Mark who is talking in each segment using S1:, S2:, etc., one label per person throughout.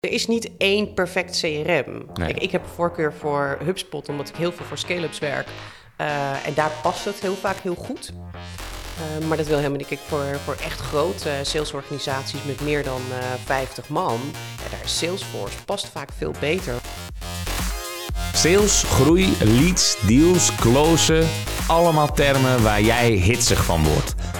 S1: Er is niet één perfect CRM. Ik heb voorkeur voor HubSpot, omdat ik heel veel voor scale-ups werk. Uh, en daar past het heel vaak heel goed. Uh, maar dat wil helemaal niet. Kijk, voor, voor echt grote salesorganisaties met meer dan uh, 50 man, ja, daar is Salesforce past vaak veel beter.
S2: Sales, groei, leads, deals, closen. Allemaal termen waar jij hitsig van wordt.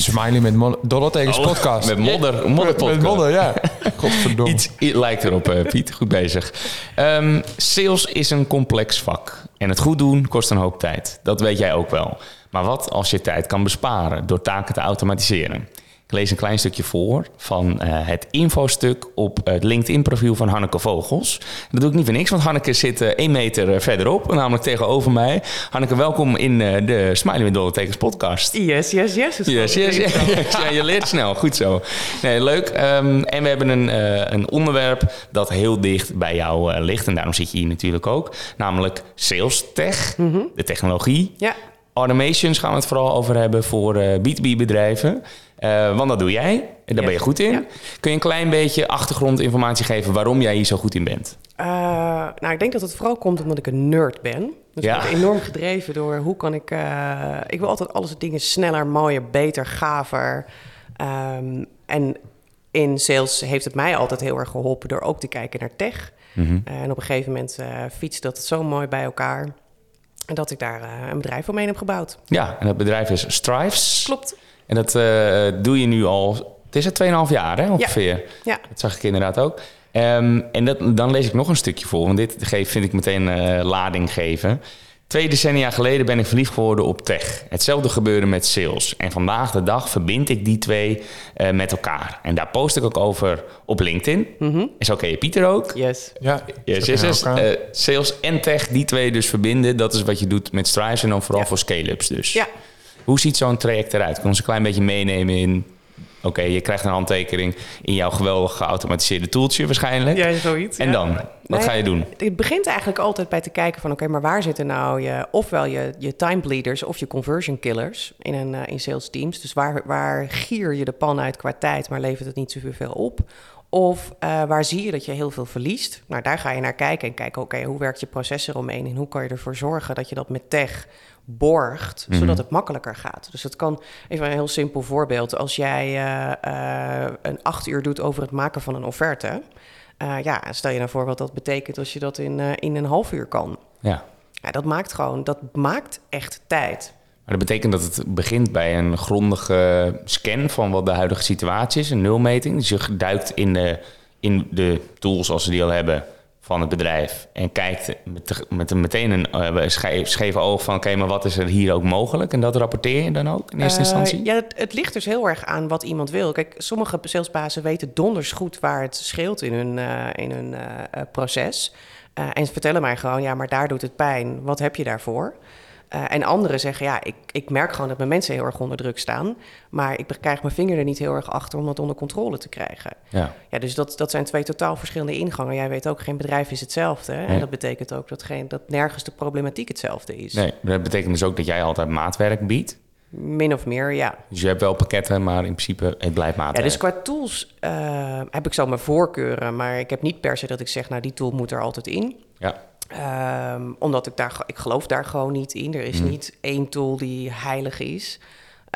S3: Smiley met dollartekens oh, podcast.
S2: Met modder, modder podcast.
S3: Met modder, ja. Godverdomme.
S2: Iets, lijkt erop, uh, Piet. Goed bezig. Um, sales is een complex vak. En het goed doen kost een hoop tijd. Dat weet jij ook wel. Maar wat als je tijd kan besparen door taken te automatiseren? Ik lees een klein stukje voor van uh, het infostuk op het LinkedIn-profiel van Hanneke Vogels. Dat doe ik niet voor niks, want Hanneke zit uh, één meter verderop, namelijk tegenover mij. Hanneke, welkom in uh, de Smiley with Dollartekens podcast.
S1: Yes, yes, yes.
S2: Yes, yes, yes. ja, je leert snel. Goed zo. Nee, leuk. Um, en we hebben een, een onderwerp dat heel dicht bij jou ligt. En daarom zit je hier natuurlijk ook. Namelijk sales tech, mm -hmm. de technologie. Ja. Automations gaan we het vooral over hebben voor B2B bedrijven. Uh, want dat doe jij. En daar ben je goed in. Kun je een klein beetje achtergrondinformatie geven waarom jij hier zo goed in bent? Uh,
S1: nou, ik denk dat het vooral komt omdat ik een nerd ben. Dus ja. ik ben enorm gedreven door hoe kan ik... Uh, ik wil altijd alles dingen sneller, mooier, beter, gaver. Um, en in sales heeft het mij altijd heel erg geholpen door ook te kijken naar tech. Mm -hmm. en op een gegeven moment fietst dat zo mooi bij elkaar... dat ik daar een bedrijf omheen heb gebouwd.
S2: Ja, en dat bedrijf is Strives.
S1: Klopt.
S2: En dat uh, doe je nu al, het is het 2,5 jaar hè, ongeveer. Ja. ja. Dat zag ik inderdaad ook. Um, en dat, dan lees ik nog een stukje voor, want dit geeft, vind ik meteen uh, lading geven. Twee decennia geleden ben ik verliefd geworden op tech. Hetzelfde gebeurde met sales. En vandaag de dag verbind ik die twee uh, met elkaar. En daar post ik ook over op LinkedIn. Mm -hmm. En zo ken je Pieter ook.
S1: Yes.
S2: Ja, yes, yes, yes. Uh, sales en tech, die twee dus verbinden. Dat is wat je doet met Strives en dan vooral ja. voor scale-ups dus.
S1: Ja.
S2: Hoe ziet zo'n traject eruit? Kun je ons een klein beetje meenemen in... Oké, je krijgt een handtekening in jouw geweldig geautomatiseerde toeltje waarschijnlijk.
S1: Ja, zoiets.
S2: En dan? Wat ga je doen?
S1: Het begint eigenlijk altijd bij te kijken van... oké, maar waar zitten nou je, ofwel je, je time bleeders of je conversion killers in, een, uh, in sales teams? Dus waar, waar gier je de pan uit qua tijd, maar levert het niet zoveel op? Of uh, waar zie je dat je heel veel verliest? Nou, daar ga je naar kijken en kijken, oké, hoe werkt je proces eromheen? En hoe kan je ervoor zorgen dat je dat met tech borgt, zodat mhm. het makkelijker gaat. Dus het kan, even een heel simpel voorbeeld. Als jij uh, uh, een acht uur doet over het maken van een offerte... Uh, ja, stel je nou voor wat dat betekent als je dat in, in een half uur kan.
S2: Ja.
S1: ja. Dat maakt gewoon, dat maakt echt tijd.
S2: Maar dat betekent dat het begint bij een grondige scan van wat de huidige situatie is, een nulmeting. Dus je duikt in de, in de tools als ze die al hebben van het bedrijf en kijkt met, met meteen een uh, scheef, scheve oog van... oké, maar wat is er hier ook mogelijk? En dat rapporteer je dan ook in eerste uh, instantie?
S1: Ja, het, het, ligt dus heel erg aan wat iemand wil. Kijk, sommige salesbazen weten donders goed waar het scheelt in hun, uh, in hun proces... en vertellen mij gewoon, ja, maar daar doet het pijn. Wat heb je daarvoor? Uh, en anderen zeggen, ja, ik, ik merk gewoon dat mijn mensen heel erg onder druk staan. Maar ik krijg mijn vinger er niet heel erg achter om dat onder controle te krijgen. Ja. Ja, dus dat, dat zijn twee totaal verschillende ingangen. Jij weet ook, geen bedrijf is hetzelfde. Nee. En dat betekent ook dat, geen, dat nergens de problematiek hetzelfde is.
S2: Nee, dat betekent dus ook dat jij altijd maatwerk biedt?
S1: Min of meer, ja.
S2: Dus je hebt wel pakketten, maar in principe het blijft maatwerk.
S1: Ja, dus qua tools uh, heb ik zo mijn voorkeuren. Maar ik heb niet per se dat ik zeg, nou die tool moet er altijd in.
S2: Ja.
S1: Um, omdat ik daar, ik geloof daar gewoon niet in. Er is mm. niet één tool die heilig is.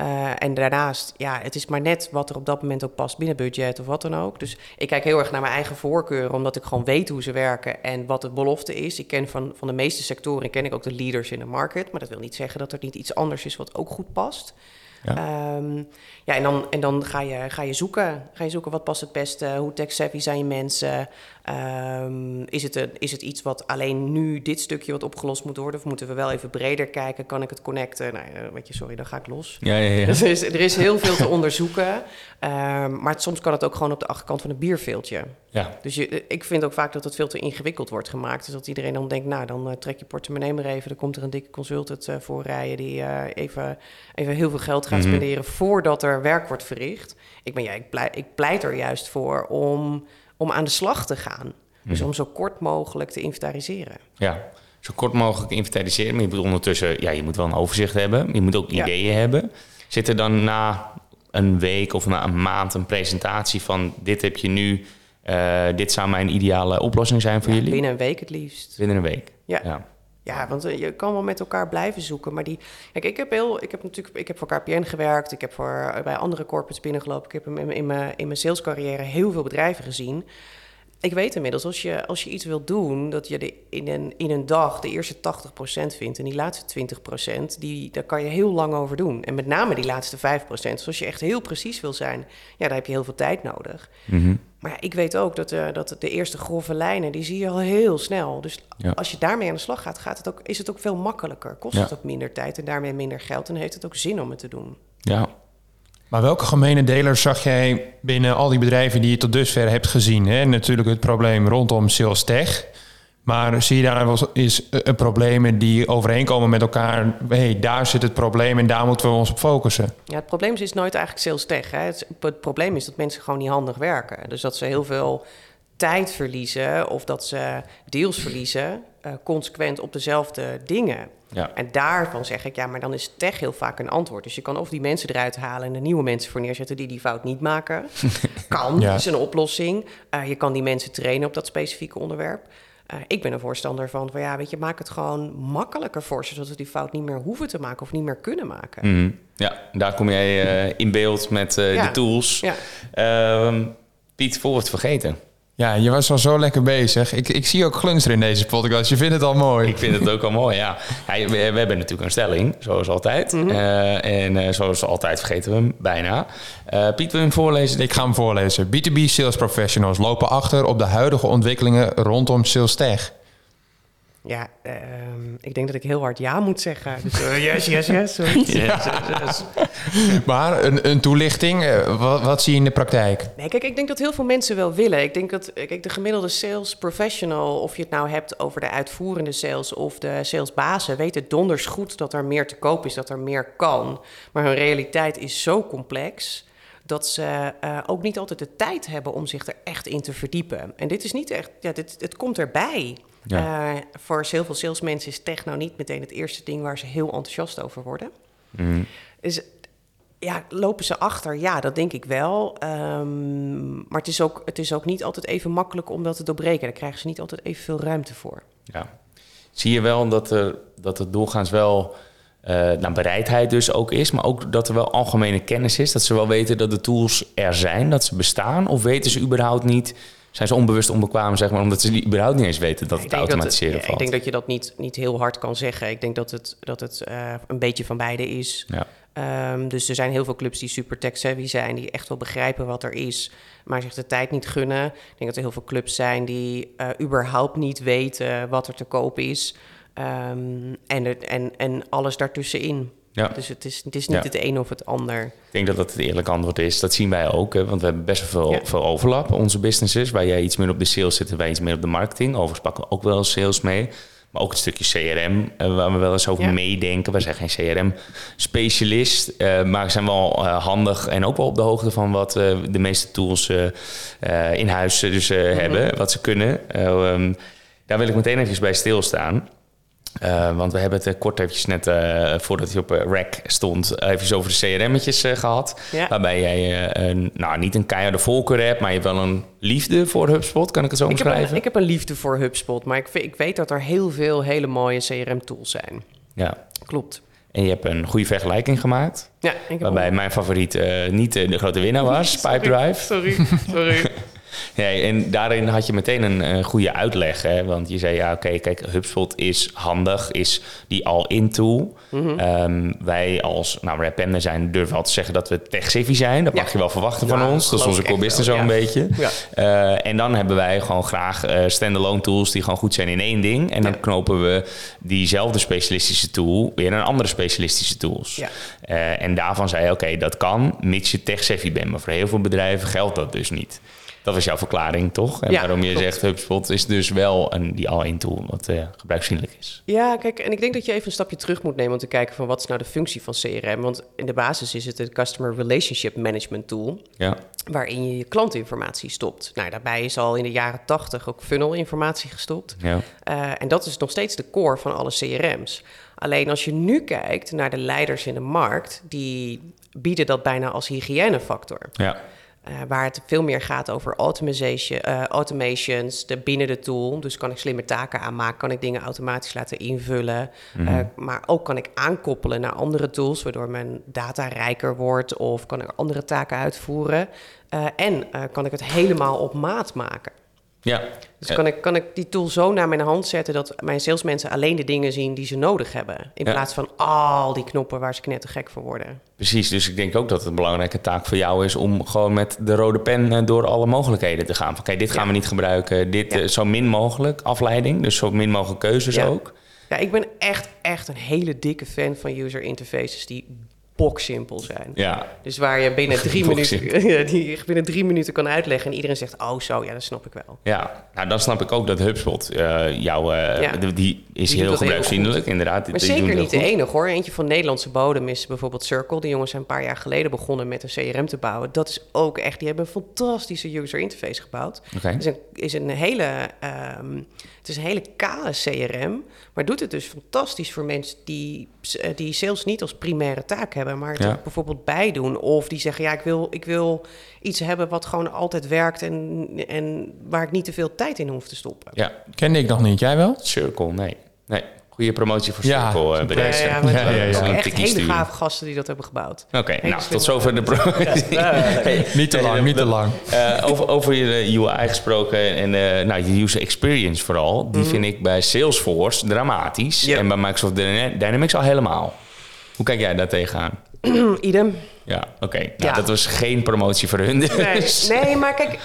S1: Uh, en daarnaast, ja, het is maar net wat er op dat moment ook past binnen budget of wat dan ook. Dus ik kijk heel erg naar mijn eigen voorkeuren, omdat ik gewoon weet hoe ze werken en wat de belofte is. Ik ken van, van de meeste sectoren, ken ik ook de leaders in de market. Maar dat wil niet zeggen dat er niet iets anders is wat ook goed past. Ja, um, ja en dan, en dan ga, je, ga je zoeken. Ga je zoeken wat past het beste, hoe tech-savvy zijn je mensen. Ehm, is, het een, is het iets wat alleen nu dit stukje wat opgelost moet worden? Of moeten we wel even breder kijken? Kan ik het connecten? Nou, weet je, sorry, dan ga ik los.
S2: Ja, ja, ja.
S1: Dus er, is, er is heel veel te onderzoeken. Ehm, maar het, soms kan het ook gewoon op de achterkant van een bierveeltje.
S2: Ja.
S1: Dus je, ik vind ook vaak dat het veel te ingewikkeld wordt gemaakt. Dus dat iedereen dan denkt, nou, dan uh, trek je portemonnee maar even. Dan komt er een dikke consultant uh, voor rijden die uh, even, even heel veel geld gaat mm -hmm. spenderen voordat er werk wordt verricht. Ik, ben, ja, ik, pleit, ik pleit er juist voor om, om aan de slag te gaan. Dus om zo kort mogelijk te inventariseren.
S2: Ja, zo kort mogelijk inventariseren. Maar je moet ondertussen, ja, je moet wel een overzicht hebben. Je moet ook ideeën ja. hebben. Zit er dan na een week of na een maand een presentatie van dit heb je nu, uh, dit zou mijn ideale oplossing zijn voor
S1: ja,
S2: jullie?
S1: Binnen een week het liefst.
S2: Binnen een week.
S1: Ja. ja. Ja, want je kan wel met elkaar blijven zoeken. Maar die. Kijk, ik heb heel. Ik heb natuurlijk. Ik heb voor KPN gewerkt. Ik heb voor, bij andere corporates binnengelopen. Ik heb in, mijn, in mijn salescarrière heel veel bedrijven gezien ik weet inmiddels, als je, als je iets wilt doen, dat je de, in, een, in een dag de eerste 80% vindt en die laatste 20%, die, daar kan je heel lang over doen. En met name die laatste 5%. Dus als je echt heel precies wil zijn, ja, daar heb je heel veel tijd nodig.
S2: Mm -hmm.
S1: Maar ja, ik weet ook dat, uh, dat de eerste grove lijnen, die zie je al heel snel. Dus ja. als je daarmee aan de slag gaat, gaat het ook, is het ook veel makkelijker. Kost
S2: Ja.
S1: het ook minder tijd en daarmee minder geld. En heeft het ook zin om het te doen.
S2: Ja,
S3: Maar welke gemene delers zag jij binnen al die bedrijven die je tot dusver hebt gezien? Hè? Natuurlijk het probleem rondom sales tech. Maar zie je daar wel eens eh, problemen die overeenkomen met elkaar? hey, daar zit het probleem en daar moeten we ons op focussen.
S1: Ja, het probleem is nooit eigenlijk sales tech. Hè. Het, probleem is dat mensen gewoon niet handig werken. Dus dat ze heel veel tijd verliezen of dat ze deals verliezen, uh, consequent op dezelfde dingen.
S2: Ja.
S1: En daarvan zeg ik, ja, maar dan is tech heel vaak een antwoord. Dus je kan of die mensen eruit halen en er nieuwe mensen voor neerzetten die die fout niet maken. kan,
S3: Ja.
S1: is een oplossing. Uh, je kan die mensen trainen op dat specifieke onderwerp. Uh, ik ben een voorstander van, van, ja, weet je, maak het gewoon makkelijker voor ze, zodat we die fout niet meer hoeven te maken of niet meer kunnen maken.
S2: Mhm. ja daar kom jij eh, in beeld met eh,
S1: Ja.
S2: de tools.
S1: Ja.
S2: Ehm, Piet, voor we het vergeten.
S3: Ja, je was al zo lekker bezig. Ik, ik zie ook glunster in deze podcast. Je vindt het al mooi.
S2: Ik vind het ook al mooi, ja. ja we, we hebben natuurlijk een stelling, zoals altijd.
S1: Mhm.
S2: Eh, en eh, zoals altijd vergeten we hem bijna. Eh, Piet, wil je hem voorlezen?
S3: Ik ga hem voorlezen. B2B sales professionals lopen achter op de huidige ontwikkelingen rondom sales tech.
S1: Ja, ehm, ik denk dat ik heel hard ja moet zeggen. Dus, eh, yes, yes, yes. zoiets. Yes, yes, yes.
S3: Maar een, een toelichting, eh, wat, wat zie je in de praktijk?
S1: Nee, kijk, ik denk dat heel veel mensen wel willen. Ik denk dat kijk, de gemiddelde sales professional, of je het nou hebt over de uitvoerende sales of de salesbazen, weten donders goed dat er meer te koop is, dat er meer kan. Maar hun realiteit is zo complex dat ze uh, ook niet altijd de tijd hebben om zich er echt in te verdiepen. En dit is niet echt, ja, dit, het komt erbij.
S2: Ja.
S1: Uh, voor heel veel salesmensen is tech nou niet meteen het eerste ding waar ze heel enthousiast over worden.
S2: Mhm.
S1: Dus ja, lopen ze achter? Ja, dat denk ik wel. Um, maar het is, ook, het is ook niet altijd even makkelijk om dat te doorbreken. Daar krijgen ze niet altijd even veel ruimte voor.
S2: Ja. Zie je wel dat er, dat er doorgaans wel uh, nou, bereidheid dus ook is, maar ook dat er wel algemene kennis is. Dat ze wel weten dat de tools er zijn, dat ze bestaan. Of weten ze überhaupt niet, zijn ze onbewust onbekwaam, zeg maar, omdat ze die überhaupt niet eens weten dat het automatiseren
S1: dat het-
S2: valt.
S1: Ik denk dat je dat niet, niet heel hard kan zeggen. Ik denk dat het, dat het uh, een beetje van beide is.
S2: Ja.
S1: Um, dus er zijn heel veel clubs die super tech-savvy zijn, die echt wel begrijpen wat er is, maar zich de tijd niet gunnen. Ik denk dat er heel veel clubs zijn die uh, überhaupt niet weten wat er te koop is. Um, en, en, en alles daartussenin.
S2: Ja.
S1: Dus het is, het is niet
S2: Ja.
S1: het een of het ander.
S2: Ik denk dat dat het eerlijke antwoord is. Dat zien wij ook, hè, want we hebben best wel veel,
S1: Ja.
S2: veel overlap. Onze businesses, waar jij iets meer op de sales zit en wij iets meer op de marketing. Overigens pakken we ook wel sales mee. Maar ook het stukje CRM, eh, waar we wel eens over
S1: Ja.
S2: meedenken. Wij zijn geen CRM-specialist, eh, maar zijn wel eh, handig en ook wel op de hoogte van wat de meeste tools in huis dus, eh, hebben, wat ze kunnen. Eh, ehm, daar wil ik meteen even bij stilstaan. Uh, want we hebben het uh, kort eventjes net uh, voordat hij op uh, rack stond, even over de CRM'tjes gehad.
S1: Ja.
S2: Waarbij jij een, nou, niet een keiharde voorkeur hebt, maar je hebt wel een liefde voor HubSpot. Kan ik het zo
S1: Ik heb,
S2: omschrijven?
S1: een, ik heb een liefde voor HubSpot, maar ik, ik weet dat er heel veel hele mooie CRM-tools zijn.
S2: Ja.
S1: Klopt.
S2: En je hebt een goede vergelijking gemaakt.
S1: Ja, ik heb
S2: waarbij mijn favoriet niet de grote winnaar was,
S1: sorry,
S2: Pipedrive.
S1: Sorry, sorry.
S2: Ja, en daarin had je meteen een, een goede uitleg. Hè? Want je zei, ja, oké, kijk, HubSpot is handig, is die all-in tool.
S1: Mhm.
S2: Ehm, wij als nou, Rapender zijn, durven te zeggen dat we tech-savvy zijn. Dat
S1: Ja.
S2: mag je wel verwachten
S1: Ja,
S2: van ons. Dat is onze core business zo'n beetje. Eh, en dan hebben wij gewoon graag eh standalone tools die gewoon goed zijn in één ding. En dan knopen we diezelfde specialistische tool weer in andere specialistische tools. Eh, en daarvan zei je, oké, dat kan, mits je tech-savvy bent. Maar voor heel veel bedrijven geldt dat dus niet. Dat was jouw verklaring, toch? En
S1: Ja,
S2: waarom je
S1: klopt.
S2: zegt, HubSpot is dus wel een, die all-in tool, wat eh, gebruiksvriendelijk is.
S1: Ja, kijk, en ik denk dat je even een stapje terug moet nemen om te kijken van wat is nou de functie van CRM. Want in de basis is het een Customer Relationship Management Tool,
S2: Ja,
S1: waarin je je klantinformatie stopt. Nou, daarbij is al in de jaren tachtig ook funnel-informatie gestopt.
S2: ja,
S1: Eh, en dat is nog steeds de core van alle CRM's. Alleen als je nu kijkt naar de leiders in de markt, die bieden dat bijna als hygiënefactor.
S2: ja.
S1: Eh, waar het veel meer gaat over automation, eh, automations de, binnen de tool. Dus kan ik slimme taken aanmaken, kan ik dingen automatisch laten invullen.
S2: Mhm.
S1: Eh, maar ook kan ik aankoppelen naar andere tools, waardoor mijn data rijker wordt of kan ik andere taken uitvoeren. En kan ik het helemaal op maat maken.
S2: Ja.
S1: Dus kan, ik, kan ik die tool zo naar mijn hand zetten dat mijn salesmensen alleen de dingen zien die ze nodig hebben. In
S2: Ja.
S1: plaats van al die knoppen waar ze knettergek voor worden.
S2: Precies, dus ik denk ook dat het een belangrijke taak voor jou is om gewoon met de rode pen eh, door alle mogelijkheden te gaan. Van kijk, dit gaan
S1: Ja.
S2: we niet gebruiken, dit eh, zo min mogelijk afleiding, dus zo min mogelijk keuzes ook.
S1: Ja, ik ben echt, echt een hele dikke fan van user interfaces die boksimpel zijn.
S2: Ja,
S1: Dus waar je binnen drie, minuten, die je binnen drie minuten kan uitleggen en iedereen zegt, oh zo, ja, dat snap ik wel.
S2: ja. Nou, dan snap ik ook dat HubSpot eh jou,
S1: Ja.
S2: de- die is heel gebruiksvriendelijk, inderdaad.
S1: Maar zeker niet de enige hoor. Eentje van Nederlandse bodem is bijvoorbeeld Circle. Die jongens zijn een paar jaar geleden begonnen met een CRM te bouwen. Dat is ook echt, die hebben een fantastische user interface gebouwd.
S2: Oké.
S1: Het is een, is een hele, ehm, het is een hele kale CRM, maar doet het dus fantastisch voor mensen die, eh, die sales niet als primaire taak hebben, maar het
S2: Ja.
S1: er bijvoorbeeld bij doen. Of die zeggen, ja, ik wil, ik wil iets hebben wat gewoon altijd werkt en, en waar ik niet te veel tijd in hoef te stoppen.
S2: Ja,
S3: Kende ik nog niet. Jij wel?
S2: Circle, nee. Nee, goede promotie voor
S3: Ja,
S2: Circle. eh,
S3: super.
S2: bedrijf.
S1: Ja, ja,
S3: Ja, ja, ja.
S1: echt hele gave gasten die dat hebben gebouwd.
S2: Oké, nou, tot zover de promotie. Hey,
S3: Niet te lang, niet te lang.
S2: Eh, over, over je UI gesproken en eh, nou, je user experience vooral. Die vind ik bij Salesforce dramatisch.
S1: Ja.
S2: En bij Microsoft Dyna- Dynamics al helemaal. Hoe kijk jij daar tegenaan?
S1: Idem.
S2: Ja, oké. Nou,
S1: Ja.
S2: dat was geen promotie voor hun.
S1: Nee,
S2: dus.
S1: nee, maar kijk.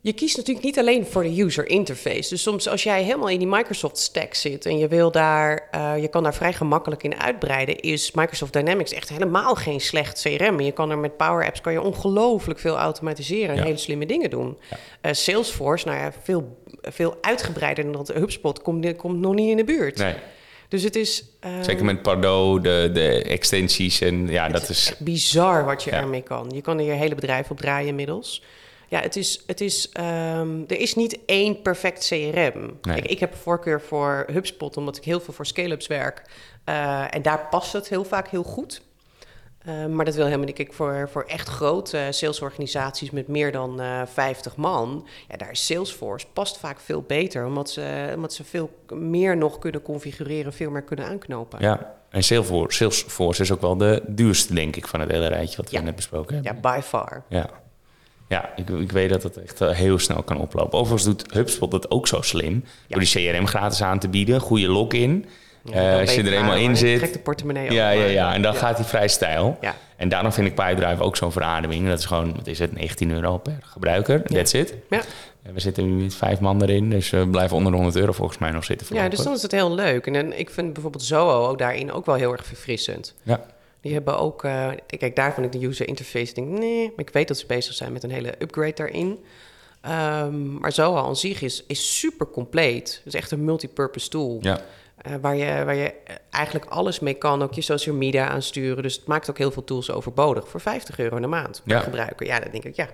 S1: Je kiest natuurlijk niet alleen voor de user interface. Dus soms als jij helemaal in die Microsoft stack zit en je wil daar, eh, je kan daar vrij gemakkelijk in uitbreiden, is Microsoft Dynamics echt helemaal geen slecht CRM. En je kan er met Power Apps kan je ongelooflijk veel automatiseren en
S2: Ja.
S1: hele slimme dingen doen. Eh, Salesforce, nou ja, veel, veel uitgebreider dan dat HubSpot komt, komt nog niet in de buurt.
S2: Nee,
S1: Dus het is. eh,
S2: zeker met Pardot, de, de extensies en ja, dat is...
S1: echt bizar wat je
S2: Ja.
S1: ermee kan. Je kan er je hele bedrijf op draaien inmiddels. Ja, het is, het is, ehm, er is niet één perfect CRM.
S2: Nee.
S1: Ik, ik heb een voorkeur voor HubSpot, omdat ik heel veel voor scale-ups werk. Eh, en daar past het heel vaak heel goed. Eh, maar dat wil helemaal niet. Kijk, voor, voor echt grote salesorganisaties met meer dan eh 50 man, ja, daar is Salesforce past vaak veel beter, omdat ze, omdat ze veel meer nog kunnen configureren, veel meer kunnen aanknopen.
S2: Ja, en Salesforce, Salesforce is ook wel de duurste, denk ik, van het hele rijtje wat we
S1: Ja.
S2: net besproken hebben.
S1: Ja, by far.
S2: Ja, ja ik, ik weet dat het echt eh, heel snel kan oplopen. Overigens doet HubSpot het ook zo slim. Door die CRM gratis aan te bieden, goede login.
S1: Ja,
S2: als je er eenmaal in zit.
S1: De portemonnee
S2: Ja,
S1: open.
S2: ja, ja. En dan gaat hij vrij stijl.
S1: Ja.
S2: En daarom vind ik PipeDrive ook zo'n verademing. Dat is gewoon, wat is het, 19 euro per gebruiker. That's it.
S1: Ja.
S2: En we zitten nu met vijf man erin, dus we blijven onder de 100 euro volgens mij nog zitten.
S1: ja, dus
S2: voorlopig.
S1: dan is het heel leuk. En dan, ik vind bijvoorbeeld Zoho ook daarin ook wel heel erg verfrissend.
S2: Ja,
S1: Die hebben ook, eh, kijk, daar vond ik de user interface, denk nee, maar ik weet dat ze bezig zijn met een hele upgrade daarin. Ehm, maar Zoho aan zich is, is super compleet. Het is echt een multipurpose tool.
S2: ja.
S1: Eh, waar, je, waar je eigenlijk alles mee kan, ook je social media aansturen. Dus het maakt ook heel veel tools overbodig voor 50 euro in de maand per
S2: Ja.
S1: gebruiker. Ja, dan denk ik, ja,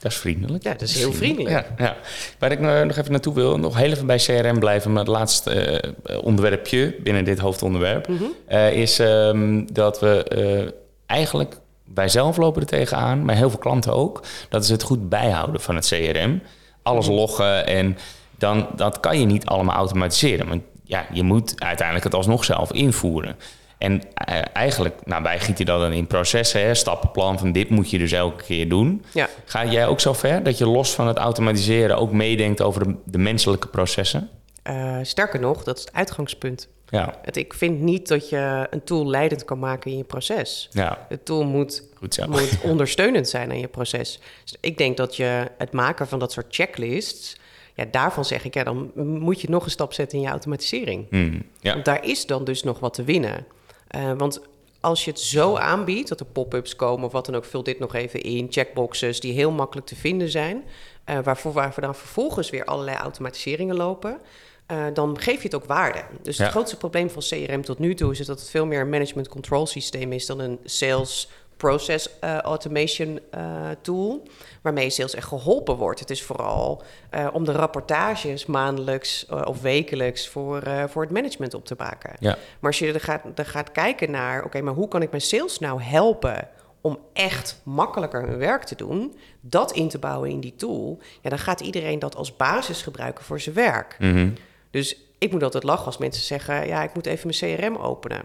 S2: Dat is vriendelijk.
S1: Ja, dat is heel vriendelijk.
S2: Ja, ja. Waar ik eh, nog even naartoe wil, nog heel even bij CRM blijven. Maar het laatste eh, onderwerpje binnen dit hoofdonderwerp
S1: Mhm.
S2: is ehm, dat we eigenlijk, wij zelf lopen er tegenaan, maar heel veel klanten ook. Dat is het goed bijhouden van het CRM. Alles
S1: Mhm.
S2: loggen en dan, dat kan je niet allemaal automatiseren. Want ja, je moet uiteindelijk het alsnog zelf invoeren. En eh, eigenlijk, nou, wij gieten dat dan in processen, hè, stappenplan van dit moet je dus elke keer doen.
S1: Ja.
S2: Ga jij ook zo ver dat je los van het automatiseren ook meedenkt over de, de menselijke processen?
S1: Eh, sterker nog, dat is het uitgangspunt.
S2: Ja,
S1: Het, ik vind niet dat je een tool leidend kan maken in je proces.
S2: ja,
S1: Het tool moet, moet ondersteunend zijn aan je proces. Dus ik denk dat je het maken van dat soort checklists... Ja, daarvan zeg ik, ja, dan moet je nog een stap zetten in je automatisering.
S2: Hmm, ja,
S1: Want daar is dan dus nog wat te winnen. Eh, want als je het zo aanbiedt, dat er pop-ups komen of wat dan ook, vul dit nog even in. Checkboxes die heel makkelijk te vinden zijn, eh, waarvoor waarvoor dan vervolgens weer allerlei automatiseringen lopen. eh, dan geef je het ook waarde. Dus
S2: Ja.
S1: het grootste probleem van CRM tot nu toe is dat het veel meer een management control systeem is dan een sales process eh, automation eh, tool, waarmee sales echt geholpen wordt. Het is vooral eh, om de rapportages maandelijks of wekelijks voor, voor het management op te maken.
S2: ja,
S1: Maar als je er gaat, er gaat kijken naar, oké, maar hoe kan ik mijn sales nou helpen om echt makkelijker hun werk te doen, dat in te bouwen in die tool, ja, dan gaat iedereen dat als basis gebruiken voor zijn werk.
S2: mhm,
S1: Dus ik moet altijd lachen als mensen zeggen, ja, ik moet even mijn CRM openen.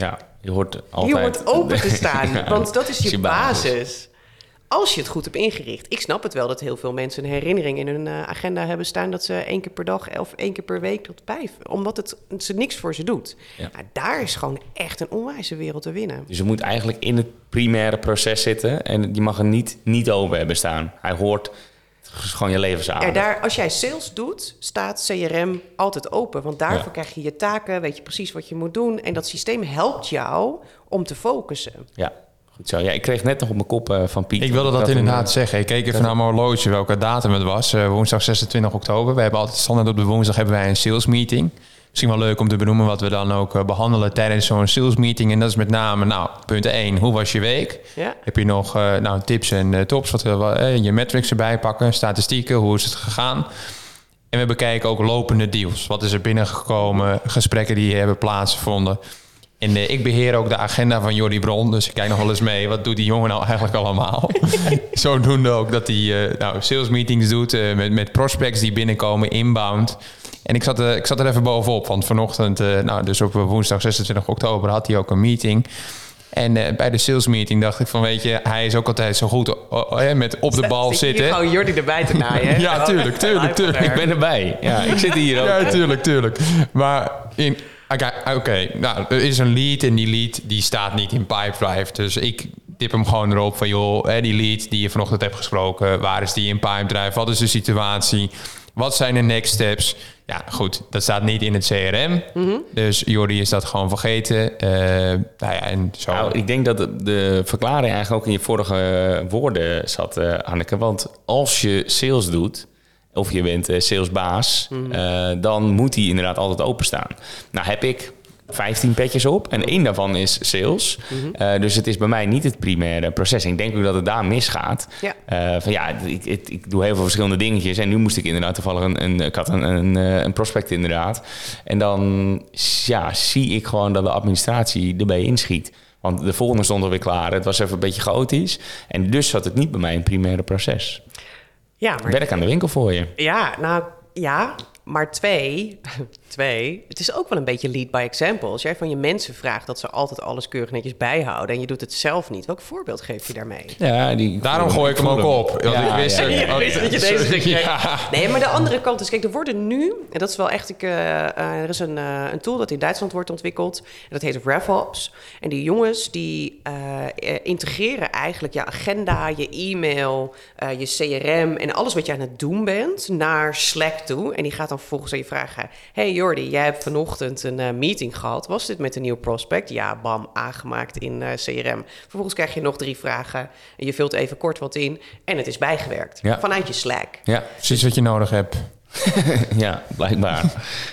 S2: Ja. Je hoort altijd...
S1: Je hoort open te staan,
S2: Ja,
S1: want dat is je,
S2: is je basis.
S1: basis. Als je het goed hebt ingericht. Ik snap het wel dat heel veel mensen een herinnering in hun eh, agenda hebben staan dat ze één keer per dag of één keer per week tot bij, omdat het ze niks voor ze doet.
S2: Ja.
S1: Maar daar is gewoon echt een onwijze wereld te winnen.
S2: Dus je moet eigenlijk in het primaire proces zitten en je mag er niet, niet open hebben staan. Hij hoort is gewoon je levensader.
S1: Ja, daar, als jij sales doet, staat CRM altijd open. Want daarvoor
S2: Ja.
S1: krijg je je taken, weet je precies wat je moet doen. En dat systeem helpt jou om te focussen.
S2: Ja, goed zo. Ja, ik kreeg net nog op mijn kop eh, van Piet.
S3: Ik wilde dat
S2: een,
S3: inderdaad
S2: eh,
S3: zeggen. Ik keek even naar mijn horloge welke datum het was. Eh, woensdag 26 oktober. We hebben altijd standaard op de woensdag hebben wij een sales meeting. Misschien wel leuk om te benoemen wat we dan ook eh, behandelen tijdens zo'n sales meeting. En dat is met name, nou, punt 1. Hoe was je week?
S1: Ja.
S3: Heb je nog eh, nou, tips en eh, tops? Wat, eh, je metrics erbij pakken, statistieken, hoe is het gegaan? En we bekijken ook lopende deals. Wat is er binnengekomen? Gesprekken die hebben plaatsgevonden. En ik beheer ook de agenda van Jordi Bron. Dus ik kijk nog wel eens mee. Wat doet die jongen nou eigenlijk allemaal? Zodoende ook dat hij nou, sales meetings doet met, met prospects die binnenkomen, inbound. En ik zat, er- ik zat er even bovenop. Want vanochtend, eh, nou, dus op woensdag 26 oktober, had hij ook een meeting. En eh, bij de sales meeting dacht ik van, weet je, hij is ook altijd zo goed eh, met op de bal zitten.
S1: gewoon Jordi erbij te naaien.
S3: Ja, tuurlijk, tuurlijk, tuurlijk.
S2: Ik ben erbij. Ja, ik zit hier ook.
S3: Ja, tuurlijk, tuurlijk. Maar in, oké, oké, nou, er is een lead en die lead die staat niet in Pipedrive. Dus ik tip hem gewoon erop van, joh, hè, die lead die je vanochtend hebt gesproken, waar is die in Pipedrive? Wat is de situatie? Wat zijn de next steps? Ja, goed, dat staat niet in het CRM. Dus Jordi is dat gewoon vergeten. Eh, nou ja, en zo.
S2: Nou, ik denk dat de, verklaring eigenlijk ook in je vorige woorden zat, eh Hanneke. Want als je sales doet, of je bent eh, salesbaas, eh, dan moet die inderdaad altijd openstaan. Nou heb ik 15 petjes op en één daarvan is sales. Eh, dus het is bij mij niet het primaire proces. Ik denk ook dat het daar misgaat.
S1: Ja.
S2: Eh, van ja, ik, ik, ik doe heel veel verschillende dingetjes. En nu moest ik inderdaad toevallig een, een ik had een, een, eh, een prospect inderdaad. En dan ja, zie ik gewoon dat de administratie erbij inschiet. Want de volgende stond alweer klaar. Het was even een beetje chaotisch. En dus zat het niet bij mij in het primaire proces.
S1: Ja, maar
S2: Werk aan de winkel voor je.
S1: Ja, nou ja, maar twee, twee, het is ook wel een beetje lead by example. Als jij van je mensen vraagt dat ze altijd alles keurig netjes bijhouden en je doet het zelf niet, welk voorbeeld geef je daarmee?
S2: Ja, die,
S3: Daarom gooi ik hem ook op. Want ik wist
S2: ja,
S3: er-
S2: ja.
S1: Ja, wist dat je deze
S3: Sorry,
S1: kreeg.
S3: ja.
S1: Nee, maar de andere kant is, kijk, er worden nu, en dat is wel echt, ik, eh, eh, er is een, eh, een tool dat in Duitsland wordt ontwikkeld, en dat heet RevOps. En die jongens, die integreren eigenlijk je agenda, je e-mail, eh, je CRM en alles wat je aan het doen bent naar Slack toe. En die gaat dan vervolgens aan je vragen, hey Jordi, jij hebt vanochtend een eh, meeting gehad. Was dit met een nieuw prospect? Ja, bam, aangemaakt in eh, CRM. Vervolgens krijg je nog drie vragen en je vult even kort wat in en het is bijgewerkt
S2: Ja.
S1: vanuit je Slack.
S2: Ja,
S3: Precies wat je nodig hebt.
S2: ja, blijkbaar.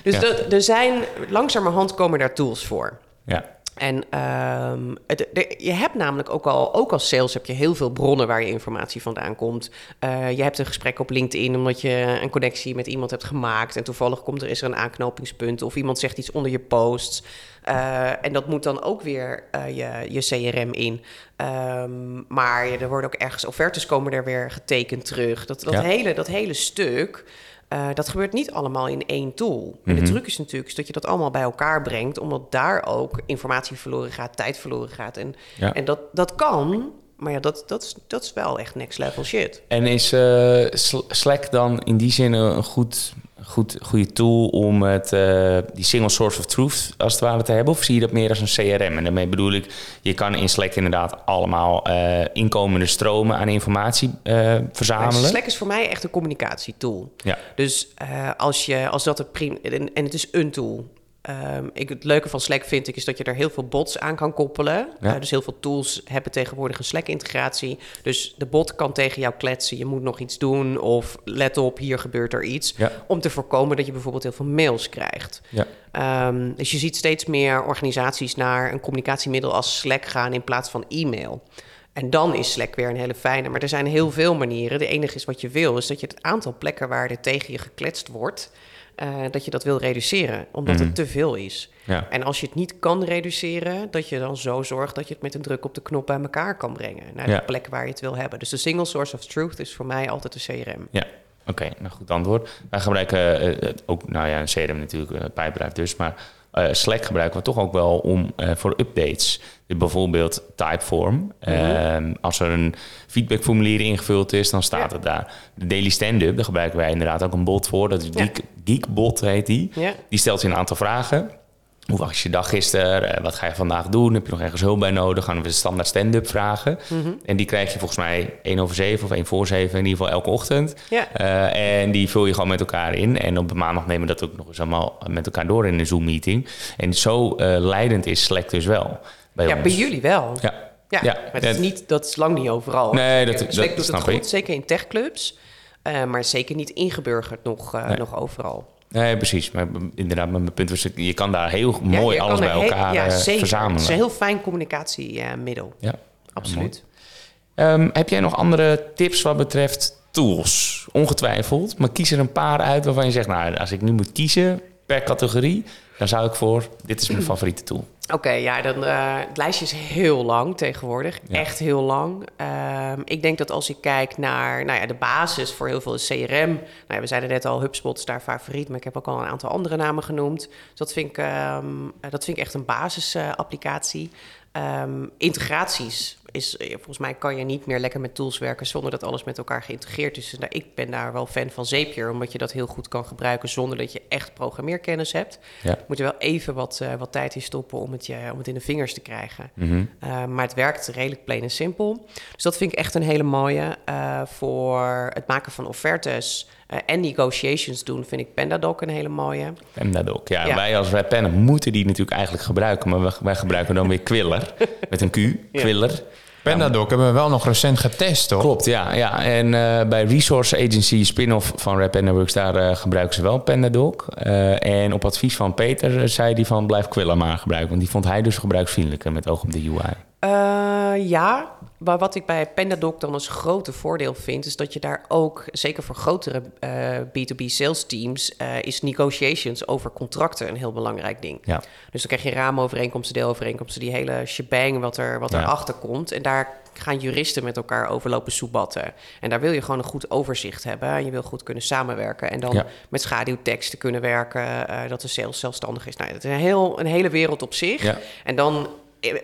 S1: Dus
S2: Ja.
S1: dat- er zijn, langzamerhand komen daar tools voor.
S2: Ja.
S1: En ehm, het, de- je hebt namelijk ook al, ook als sales heb je heel veel bronnen waar je informatie vandaan komt. Eh, je hebt een gesprek op LinkedIn omdat je een connectie met iemand hebt gemaakt. En toevallig komt er, is er een aanknopingspunt of iemand zegt iets onder je posts. Eh, en dat moet dan ook weer eh, je, je CRM in. Ehm, maar er worden ook ergens offertes komen er weer getekend terug. Dat, dat,
S2: Ja.
S1: hele, dat hele stuk. Uh, dat gebeurt niet allemaal in één tool. En de
S2: Mhm.
S1: truc is natuurlijk is dat je dat allemaal bij elkaar brengt, omdat daar ook informatie verloren gaat, tijd verloren gaat. En,
S2: Ja.
S1: en dat, dat kan, maar ja, dat, dat, is, dat is wel echt next level shit.
S2: En is eh, Sl- Slack dan in die zin een goed, goed, goede tool om het, eh, die single source of truth als het ware te hebben? Of zie je dat meer als een CRM? En daarmee bedoel ik, je kan in Slack inderdaad allemaal eh, inkomende stromen aan informatie eh, verzamelen.
S1: Slack is voor mij echt een communicatietool.
S2: Ja.
S1: Dus als, je, als dat een prim en, en het is een tool. Ehm, ik, het leuke van Slack vind ik is dat je er heel veel bots aan kan koppelen.
S2: Ja.
S1: Eh, dus heel veel tools hebben tegenwoordig een Slack-integratie. Dus de bot kan tegen jou kletsen. Je moet nog iets doen of let op, hier gebeurt er iets.
S2: Ja.
S1: Om te voorkomen dat je bijvoorbeeld heel veel mails krijgt.
S2: Ja.
S1: Ehm, dus je ziet steeds meer organisaties naar een communicatiemiddel als Slack gaan in plaats van e-mail. En dan is Slack weer een hele fijne. Maar er zijn heel veel manieren. De enige is wat je wil, is dat je het aantal plekken waar er tegen je gekletst wordt, eh, dat je dat wil reduceren, omdat
S2: Mhm.
S1: het te veel is.
S2: Ja.
S1: En als je het niet kan reduceren, dat je dan zo zorgt dat je het met een druk op de knop bij elkaar kan brengen. Naar
S2: Ja.
S1: de plek waar je het wil hebben. Dus de single source of truth is voor mij altijd de CRM.
S2: Ja, oké, nou goed antwoord. Wij gebruiken eh, eh, ook, nou ja, een CRM natuurlijk, een pijpbedrijf dus, maar eh, Slack gebruiken we toch ook wel om eh, voor updates. Dus bijvoorbeeld Typeform. Ehm, als er een feedbackformulier ingevuld is, dan staat
S1: Ja.
S2: het daar. De Daily Stand-up, daar gebruiken wij inderdaad ook een bot voor. Dat is
S1: Ja.
S2: Geek, Geekbot heet die.
S1: Ja.
S2: Die stelt je een aantal vragen. Hoe was je dag gisteren? Eh, Wat ga je vandaag doen? Heb je nog ergens hulp bij nodig? Gaan we de standaard stand-up vragen.
S1: Mhm.
S2: En die krijg je volgens mij 1 over 7 of 1 voor 7 in ieder geval elke ochtend.
S1: Ja.
S2: Eh, en die vul je gewoon met elkaar in. En op de maandag nemen we dat ook nog eens allemaal met elkaar door in een Zoom-meeting. En zo eh, leidend is Slack dus wel bij
S1: ja,
S2: ons.
S1: bij jullie wel.
S2: Ja.
S1: Ja,
S2: Ja,
S1: maar dat is, niet, dat is lang niet overal.
S2: Nee, dat-
S1: Slack
S2: dat
S1: doet het
S2: snap
S1: goed,
S2: ik.
S1: zeker in techclubs. maar zeker niet ingeburgerd nog,
S2: Nee.
S1: nog overal.
S2: Nee, precies. Maar inderdaad, mijn punt was, je kan daar heel
S1: Ja,
S2: mooi alles bij
S1: heel-
S2: elkaar
S1: ja,
S2: eh, verzamelen.
S1: Het is een heel fijn communicatiemiddel.
S2: Ja.
S1: Absoluut.
S2: Ehm, heb jij nog andere tips wat betreft tools? Ongetwijfeld. Maar kies er een paar uit waarvan je zegt... nou, als ik nu moet kiezen per categorie... dan zou ik voor... dit is mijn favoriete tool.
S1: Oké, ja, dan, eh, het lijstje is heel lang tegenwoordig.
S2: Ja.
S1: Echt heel lang. Ehm, ik denk dat als ik kijk naar nou ja, de basis voor heel veel is CRM. Nou ja, we zeiden net al, HubSpot is daar favoriet, maar ik heb ook al een aantal andere namen genoemd. Dus dat vind ik, ehm, eh, dat vind ik echt een basisapplicatie. Ehm, integraties is, eh, volgens mij kan je niet meer lekker met tools werken zonder dat alles met elkaar geïntegreerd is. Dus daar, ik ben daar wel fan van Zapier, omdat je dat heel goed kan gebruiken zonder dat je echt programmeerkennis hebt.
S2: Ja.
S1: Moet er wel even wat, eh, wat tijd in stoppen om het, je, om het in de vingers te krijgen.
S2: Mhm.
S1: Uh, maar het werkt redelijk plain en simpel. Dus dat vind ik echt een hele mooie. Uh, voor het maken van offertes uh, en negotiations doen, vind ik PandaDoc een hele mooie.
S2: PandaDoc, ja.
S1: Ja.
S2: Wij als Rappennen moeten die natuurlijk eigenlijk gebruiken. Maar wij, wij gebruiken dan weer Quiller. met een Q,
S1: Ja.
S3: Pandadoc hebben we wel nog recent getest, toch?
S2: Klopt, ja. ja. En eh, bij Resource Agency, spin-off van Rap Networks, daar eh, gebruiken ze wel PandaDoc. Eh, en op advies van Peter zei hij van blijf Quiller maar gebruiken. Want die vond hij dus gebruiksvriendelijker met oog op de UI.
S1: Uh, ja, maar wat ik bij PandaDoc dan als grote voordeel vind, is dat je daar ook, zeker voor grotere uh, B2B sales teams, uh, is negotiations over contracten een heel belangrijk ding.
S2: Ja.
S1: Dus dan krijg je raamovereenkomsten, deelovereenkomsten, die hele shebang wat, er, wat
S2: Ja.
S1: erachter komt. En daar gaan juristen met elkaar overlopen soebatten. En daar wil je gewoon een goed overzicht hebben. En je wil goed kunnen samenwerken. En dan
S2: Ja.
S1: met schaduwteksten kunnen werken, uh, dat de sales zelfstandig is. Nou, dat is een, heel, een hele wereld op zich.
S2: Ja.
S1: En dan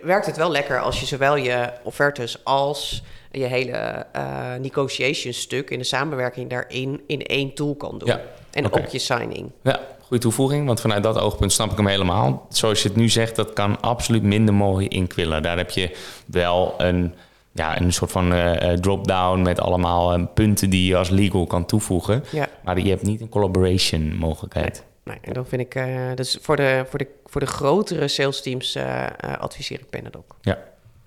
S1: werkt het wel lekker als je zowel je offertes als je hele uh, negotiation stuk in de samenwerking daarin in één tool kan doen.
S2: Ja,
S1: En ook je signing.
S2: Ja, goede toevoeging. Want vanuit dat oogpunt snap ik hem helemaal. Zoals je het nu zegt, dat kan absoluut minder mooi in Quiller. Daar heb je wel een, ja, een soort van eh, eh, drop-down met allemaal eh, punten die je als legal kan toevoegen.
S1: Ja.
S2: Maar je hebt niet een collaboration mogelijkheid.
S1: Nee, en dan vind ik, uh, dus voor de, voor de, voor de grotere sales teams uh, uh, adviseer ik PandaDoc.
S2: Ja.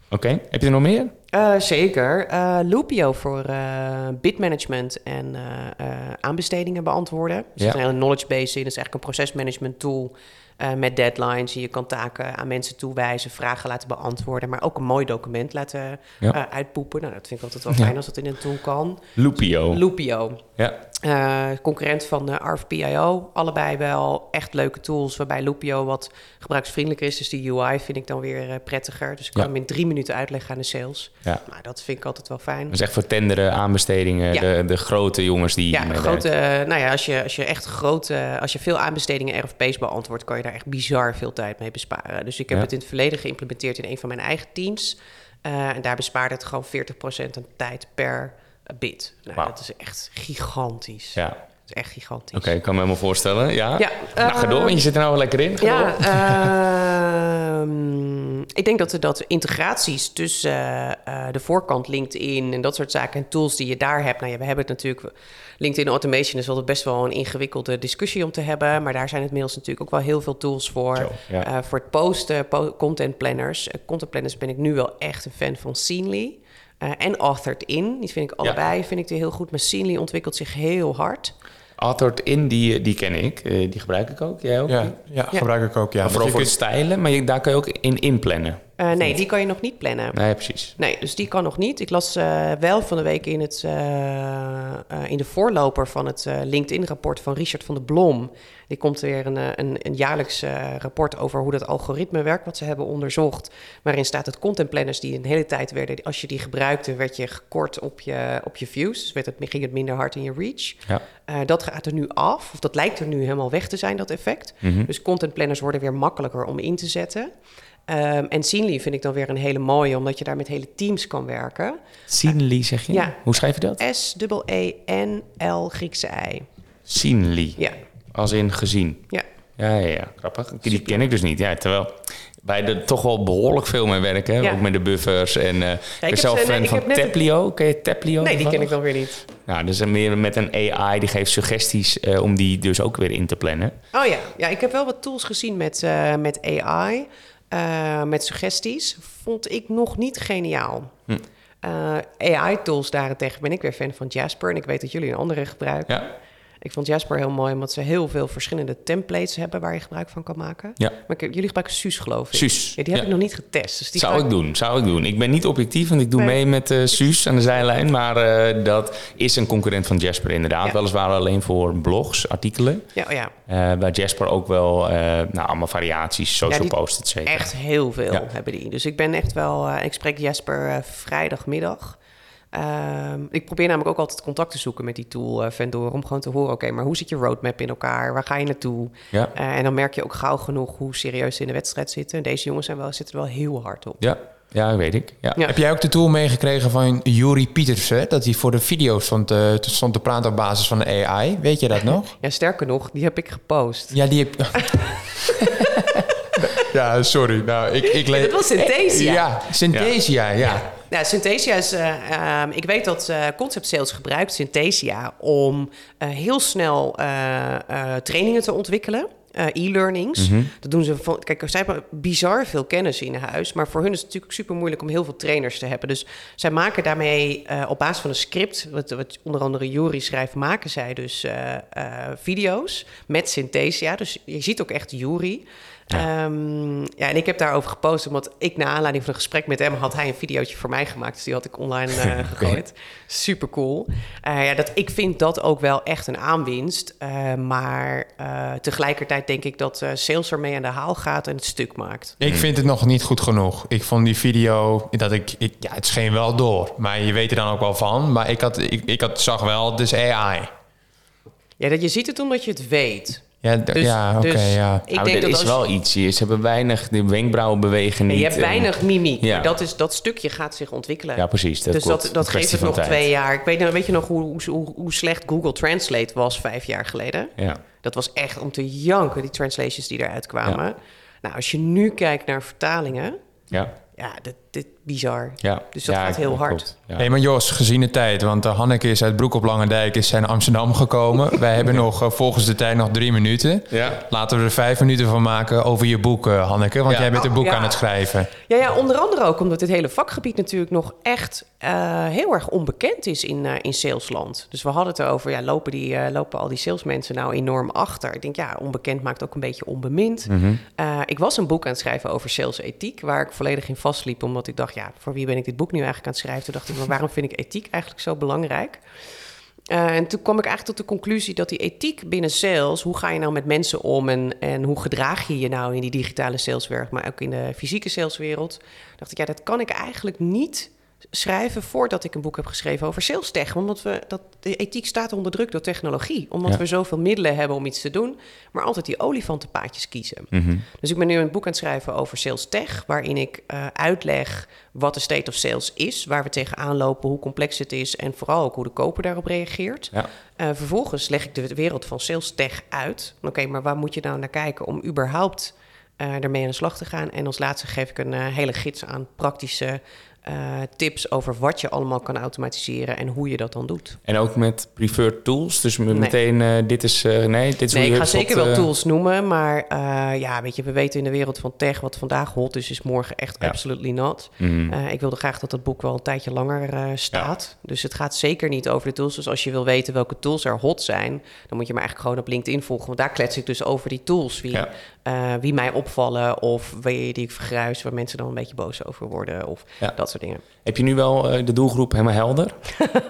S2: Oké, heb je er nog meer?
S1: Uh, zeker. Loopio voor bidmanagement en aanbestedingen beantwoorden. Dus
S2: Ja.
S1: er is een hele knowledge base in. Dat is eigenlijk een procesmanagement tool met deadlines. Je kan taken aan mensen toewijzen, vragen laten beantwoorden, maar ook een mooi document laten
S2: Ja.
S1: uitpoepen. Nou, dat vind ik altijd wel
S2: Ja.
S1: fijn als dat in een tool kan.
S2: Loopio.
S1: Loopio.
S2: ja.
S1: Uh, concurrent van de RFPIO. Allebei wel echt leuke tools, waarbij Loopio wat gebruiksvriendelijker is. Dus die UI vind ik dan weer uh, prettiger. Dus ik kan
S2: Ja.
S1: hem in drie minuten uitleggen aan de sales.
S2: Ja.
S1: Nou, dat vind ik altijd wel fijn.
S2: Dat is echt voor tenderen, aanbestedingen,
S1: Ja.
S2: de, de grote jongens die
S1: Ja, grote, eh, nou ja, als je, als je echt grote, als je veel aanbestedingen RFP's beantwoordt, kan je daar echt bizar veel tijd mee besparen. Dus ik heb het in het verleden geïmplementeerd in een van mijn eigen teams. Eh, en daar bespaarde het gewoon 40% aan tijd per bid. Nou,
S2: Wauw.
S1: dat is echt gigantisch.
S2: Ja,
S1: Dat is echt gigantisch.
S2: oké, ik kan me helemaal voorstellen. Ja,
S1: Ja,
S2: nou, ga door, want je zit er nou wel lekker in. Ga
S1: Ja, ehm, ik denk dat, er- dat integraties tussen eh, de voorkant LinkedIn en dat soort zaken en tools die je daar hebt. Nou ja, we hebben het natuurlijk. LinkedIn Automation is altijd best wel een ingewikkelde discussie om te hebben. Maar daar zijn het inmiddels natuurlijk ook wel heel veel tools voor.
S2: Zo, ja.
S1: Eh, voor het posten, po- content planners. Eh, content planners ben ik nu wel echt een fan van Scenery. Eh, en Authored In. Die vind ik allebei vind ik die heel goed. Maar ontwikkelt zich heel hard.
S2: Authored in, die, die ken ik. Eh, die gebruik ik ook. Jij ook?
S3: Ja, ja,
S1: Ja.
S3: gebruik ik ook. Ja.
S2: Maar vooral voor
S3: je
S2: het stijlen, maar je, daar kan je ook in inplannen.
S1: Eh, nee, die kan je nog niet plannen.
S2: Nee, precies.
S1: Nee, dus die kan nog niet. Ik las eh, wel van de week in, het, eh, in de voorloper van het LinkedIn-rapport van Richard van der Blom. Die komt weer een, een, een jaarlijks rapport over hoe dat algoritme werkt, wat ze hebben onderzocht. Waarin staat dat content planners die een hele tijd werden, als je die gebruikte, werd je gekort op je, op je views. Dus werd het, ging het minder hard in je reach.
S2: Ja.
S1: Dat gaat er nu af, of dat lijkt er nu helemaal weg te zijn, dat effect.
S2: Mhm.
S1: Dus content planners worden weer makkelijker om in te zetten. Ehm, en Scenery vind ik dan weer een hele mooie, omdat je daar met hele teams kan werken.
S2: Scenery zeg je?
S1: Ja.
S2: Hoe schrijf je dat?
S1: S-E-E-N-L Griekse I.
S2: Scenery.
S1: Ja,
S2: Als in gezien.
S1: ja.
S2: Ja, ja, ja. Grappig. Die ken ik dus niet. Ja, terwijl wij er toch wel behoorlijk veel mee werken.
S1: Ja.
S2: Ook met de buffers. En eh ik ben zelf
S1: nee,
S2: fan
S1: ik
S2: van
S1: heb net een-.
S2: Ken je Taplio?
S1: Nee, die ken ik dan weer niet.
S2: Nou, dus meer met een AI. Die geeft suggesties eh, om die dus ook weer in te plannen.
S1: Oh ja, ja ik heb wel wat tools gezien met, eh, met AI, eh, met suggesties. Vond ik nog niet geniaal.
S2: Hm.
S1: AI-tools daarentegen ben ik weer fan van Jasper. En ik weet dat jullie een andere gebruiken.
S2: Ja.
S1: Ik vond Jasper heel mooi, omdat ze heel veel verschillende templates hebben waar je gebruik van kan maken.
S2: Ja.
S1: Maar ik, jullie gebruiken Suus, geloof ik.
S2: Suus,
S1: Ja, die heb
S2: ja.
S1: ik nog niet getest. Dus die
S2: zou ik doen, zou ik doen. Ik ben niet objectief, want ik doe
S1: Nee.
S2: mee met eh Suus aan de zijlijn. Maar eh, dat is een concurrent van Jasper inderdaad.
S1: Ja.
S2: Weliswaar alleen voor blogs, artikelen.
S1: Ja, oh ja,
S2: Eh waar Jasper ook wel, eh, nou, allemaal variaties, social posts, et cetera.
S1: echt heel veel
S2: Ja.
S1: hebben die. Dus ik ben echt wel... eh, ik spreek Jasper vrijdagmiddag. Ehm, ik probeer namelijk ook altijd contact te zoeken met die tool eh Vendor... om gewoon te horen, oké, maar hoe zit je roadmap in elkaar? Waar ga je naartoe?
S2: Ja.
S1: Eh, en dan merk je ook gauw genoeg hoe serieus ze in de wedstrijd zitten. En deze jongens zijn wel, zitten er wel heel hard op.
S2: Ja, ja, weet ik. Ja.
S1: Ja.
S3: Heb jij ook de tool meegekregen van Juri Pietersen? Dat hij voor de video's stond, eh, stond te praten op basis van de AI. Weet je dat nog?
S1: Ja, sterker nog, die heb ik gepost.
S3: Ja, die heb... ja, sorry. Nou, ik, ik
S1: Ja, dat was Synthesia.
S3: Ja, Synthesia, ja.
S1: Nou, Synthesia is... eh, ehm, ik weet dat eh, Concept Sales gebruikt Synthesia om eh, heel snel trainingen te ontwikkelen. e-learnings. Dat doen ze van. Kijk, zij hebben bizar veel kennis in huis. Maar voor hun is het natuurlijk super moeilijk om heel veel trainers te hebben. Dus zij maken daarmee op basis van een script, wat, wat onder andere Jury schrijft, maken zij dus video's met Synthesia. Dus je ziet ook echt Jury. Ja. ja, en ik heb daarover gepost, omdat ik na aanleiding van een gesprek met hem had hij een videootje voor mij gemaakt. Dus die had ik online eh, gegooid. Super cool. Uh, ja, dat, ik vind dat ook wel echt een aanwinst. Uh, maar uh, tegelijkertijd denk ik dat uh, sales ermee aan de haal gaat en het stuk maakt.
S3: Ik vind het nog niet goed genoeg. Ik vond die video dat ik, ik ja, het scheen wel door, maar je weet er dan ook wel van. Maar ik had, ik, ik had, zag wel, dus AI.
S1: Ja, dat je ziet het omdat je het weet.
S3: Ja, dus, ja oké, okay, ja.
S2: Ik nou, denk dat is wel iets. Ze hebben weinig, de wenkbrauwen bewegen niet.
S1: je hebt weinig mimiek.
S2: Ja.
S1: Dat, is, dat stukje gaat zich ontwikkelen.
S2: Ja, precies. Dat
S1: dus
S2: klopt.
S1: dat, dat geeft het nog tijd. twee jaar. Ik weet, weet je nog hoe, hoe, hoe, slecht Google Translate was vijf jaar geleden?
S2: Ja.
S1: Dat was echt om te janken, die translations die eruit kwamen. Ja. Nou, als je nu kijkt naar vertalingen...
S2: Ja.
S1: Ja, dit, dit bizar.
S2: Ja.
S1: Dus dat
S2: ja,
S1: gaat heel hard.
S3: Ja. Nee, maar Jos, gezien de tijd, want uh, Hanneke is uit Broek op Langendijk, is zijn Amsterdam gekomen. Wij hebben nog uh, volgens de tijd nog drie minuten.
S2: Ja.
S3: Laten we er vijf minuten van maken over je boek, uh, Hanneke, want
S2: ja.
S3: jij bent een boek
S1: oh,
S3: aan het schrijven.
S1: Ja, ja, onder andere ook omdat dit hele vakgebied natuurlijk nog echt uh, heel erg onbekend is in, uh, in salesland. Dus we hadden het erover, ja, lopen, die, uh, lopen al die salesmensen nou enorm achter? Ik denk, ja, onbekend maakt ook een beetje onbemind.
S2: Mhm.
S1: Mm -hmm. ik was een boek aan het schrijven over salesethiek, waar ik volledig in vastliep, omdat ik dacht, ja, voor wie ben ik dit boek nu eigenlijk aan het schrijven? Toen dacht ik, maar waarom vind ik ethiek eigenlijk zo belangrijk? Uh, en toen kwam ik eigenlijk tot de conclusie dat die ethiek binnen sales, hoe ga je nou met mensen om en, en hoe gedraag je je nou in die digitale saleswereld, maar ook in de fysieke saleswereld, dacht ik, ja, dat kan ik eigenlijk niet schrijven voordat ik een boek heb geschreven over sales tech. Omdat we, dat, de ethiek staat onder druk door technologie. Omdat we zoveel middelen hebben om iets te doen, maar altijd die olifantenpaadjes kiezen.
S2: Mhm.
S1: Dus ik ben nu een boek aan het schrijven over sales tech, waarin ik uh, uitleg wat de state of sales is, waar we tegenaan lopen, hoe complex het is en vooral ook hoe de koper daarop reageert.
S2: Ja.
S1: Uh, vervolgens leg ik de wereld van sales tech uit. Oké, maar waar moet je nou naar kijken om überhaupt uh, ermee aan de slag te gaan? En als laatste geef ik een hele gids aan praktische uh, tips over wat je allemaal kan automatiseren en hoe je dat dan doet.
S2: En ook met preferred tools? Dus meteen, nee. uh, dit is... Uh, nee, dit is
S1: nee,
S2: hoe
S1: ik ga zeker wel tools noemen, maar ja, weet je, we weten in de wereld van tech wat vandaag hot is, is morgen echt ja. absolutely not.
S2: Mm.
S1: ik wilde graag dat het boek wel een tijdje langer staat. Ja. Dus het gaat zeker niet over de tools. Dus als je wil weten welke tools er hot zijn, dan moet je me eigenlijk gewoon op LinkedIn volgen, want daar klets ik dus over die tools. Wie, wie mij opvallen of wie die ik vergruis, waar mensen dan een beetje boos over worden of dat soort dingen.
S2: Heb je nu wel uh, de doelgroep helemaal helder?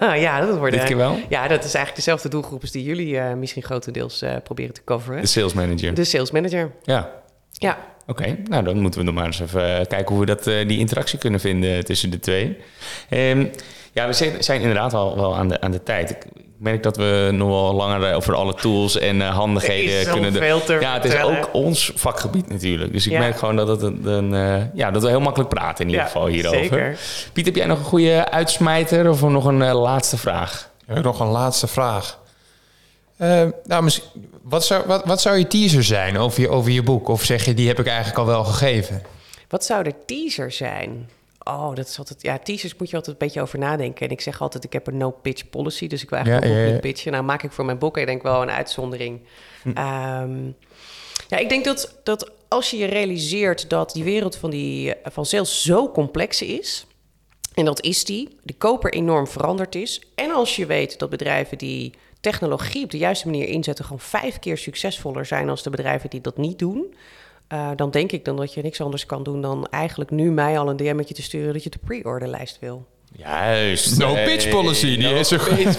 S1: ja, dat wordt
S2: Dit keer wel?
S1: Ja, dat is eigenlijk dezelfde doelgroep als die jullie uh, misschien grotendeels uh, proberen te coveren.
S2: De sales manager.
S1: De sales manager.
S2: Ja.
S1: Ja.
S2: Oké, okay, nou dan moeten we nog maar eens even kijken hoe we dat, die interactie kunnen vinden tussen de twee. Um, ja, we zijn, zijn inderdaad al wel aan de, aan de tijd. Ik merk dat we nog wel langer over alle tools en uh, handigheden kunnen. Ja, het is
S1: vertellen.
S2: ook ons vakgebied natuurlijk. Dus ik
S1: Ja.
S2: merk gewoon dat, het een, een, uh, ja, dat we heel makkelijk praten in ieder
S1: Ja,
S2: geval hierover.
S1: zeker.
S2: Piet, heb jij nog een goede uitsmijter of nog een uh, laatste vraag?
S3: Nog een laatste vraag. Uh, nou, misschien, wat, zou, wat, wat zou je teaser zijn over je, over je boek? Of zeg je, die heb ik eigenlijk al wel gegeven?
S1: Wat zou de teaser zijn? Oh, dat is altijd. Ja, teasers moet je altijd een beetje over nadenken. En ik zeg altijd: ik heb een no-pitch policy. Dus ik wil eigenlijk
S3: Ja,
S1: ook
S3: ja, ja.
S1: niet pitchen. Nou, maak ik voor mijn boek, ik denk wel een uitzondering. Ehm, ja, ik denk dat, dat als je je realiseert dat die wereld van, die, van sales zo complex is. En dat is die. De koper enorm veranderd is. En als je weet dat bedrijven die technologie op de juiste manier inzetten, gewoon vijf keer succesvoller zijn als de bedrijven die dat niet doen. Uh, dan denk ik dan dat je niks anders kan doen dan eigenlijk nu mij al een DM'tje te sturen dat je de pre-orderlijst wil.
S2: Juist.
S3: No pitch policy, die is er goed.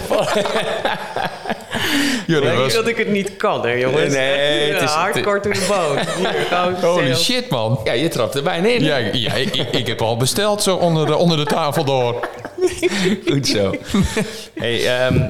S3: Ja, dat was-
S1: dat ik het niet kan, hè, jongens?
S2: Nee, het is-
S1: hardcore to the bone.
S3: Holy
S1: sales.
S3: shit, man.
S2: Ja, je trapt er bijna in.
S3: Ja, ja ik, ik- ik heb al besteld zo onder de, onder de tafel door.
S2: Goed zo. hey, ehm,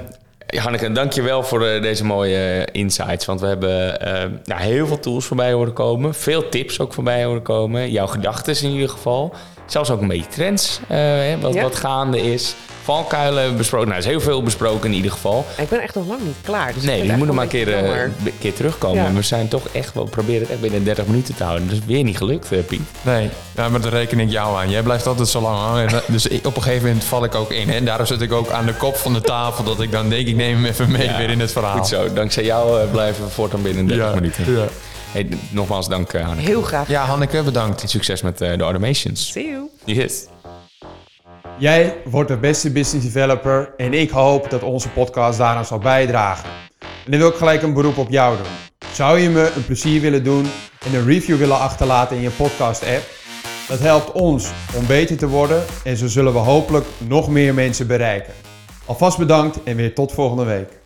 S2: Hanneke, dankjewel voor eh, deze mooie eh, insights. Want we hebben eh, nou, heel veel tools voorbij horen komen. Veel tips ook voorbij horen komen. Jouw gedachten in ieder geval. Zelfs ook een beetje trends, eh, hè, wat,
S1: Ja.
S2: wat gaande is. Valkuilen hebben we besproken. Nou, er is heel veel besproken in ieder geval.
S1: Ik ben echt nog lang niet klaar. Dus ik
S2: Nee, je moet nog maar een keer, eh,
S1: een
S2: keer terugkomen.
S1: Ja.
S2: We zijn toch echt wel proberen het echt binnen 30 minuten te houden. Dat is weer niet gelukt, eh, Piet.
S3: Nee, ja, maar daar reken ik jou aan. Jij blijft altijd zo lang hangen. Dus ik- op een gegeven moment val ik ook in. hè. En daarom zit ik ook aan de kop van de tafel. Dat ik dan denk, ik neem hem even mee
S2: Ja,
S3: weer in het verhaal.
S2: Goed zo. Dankzij jou eh, blijven we voortaan binnen 30
S3: Ja,
S2: minuten.
S3: ja.
S2: Hey, nogmaals dank, eh, Hanneke.
S1: Heel graag.
S3: Ja, Hanneke, bedankt.
S2: En succes met eh, de automations.
S1: See you.
S2: Yes.
S4: Jij wordt de beste business developer en ik hoop dat onze podcast daaraan zal bijdragen. En dan wil ik gelijk een beroep op jou doen. Zou je me een plezier willen doen en een review willen achterlaten in je podcast app? Dat helpt ons om beter te worden en zo zullen we hopelijk nog meer mensen bereiken. Alvast bedankt en weer tot volgende week.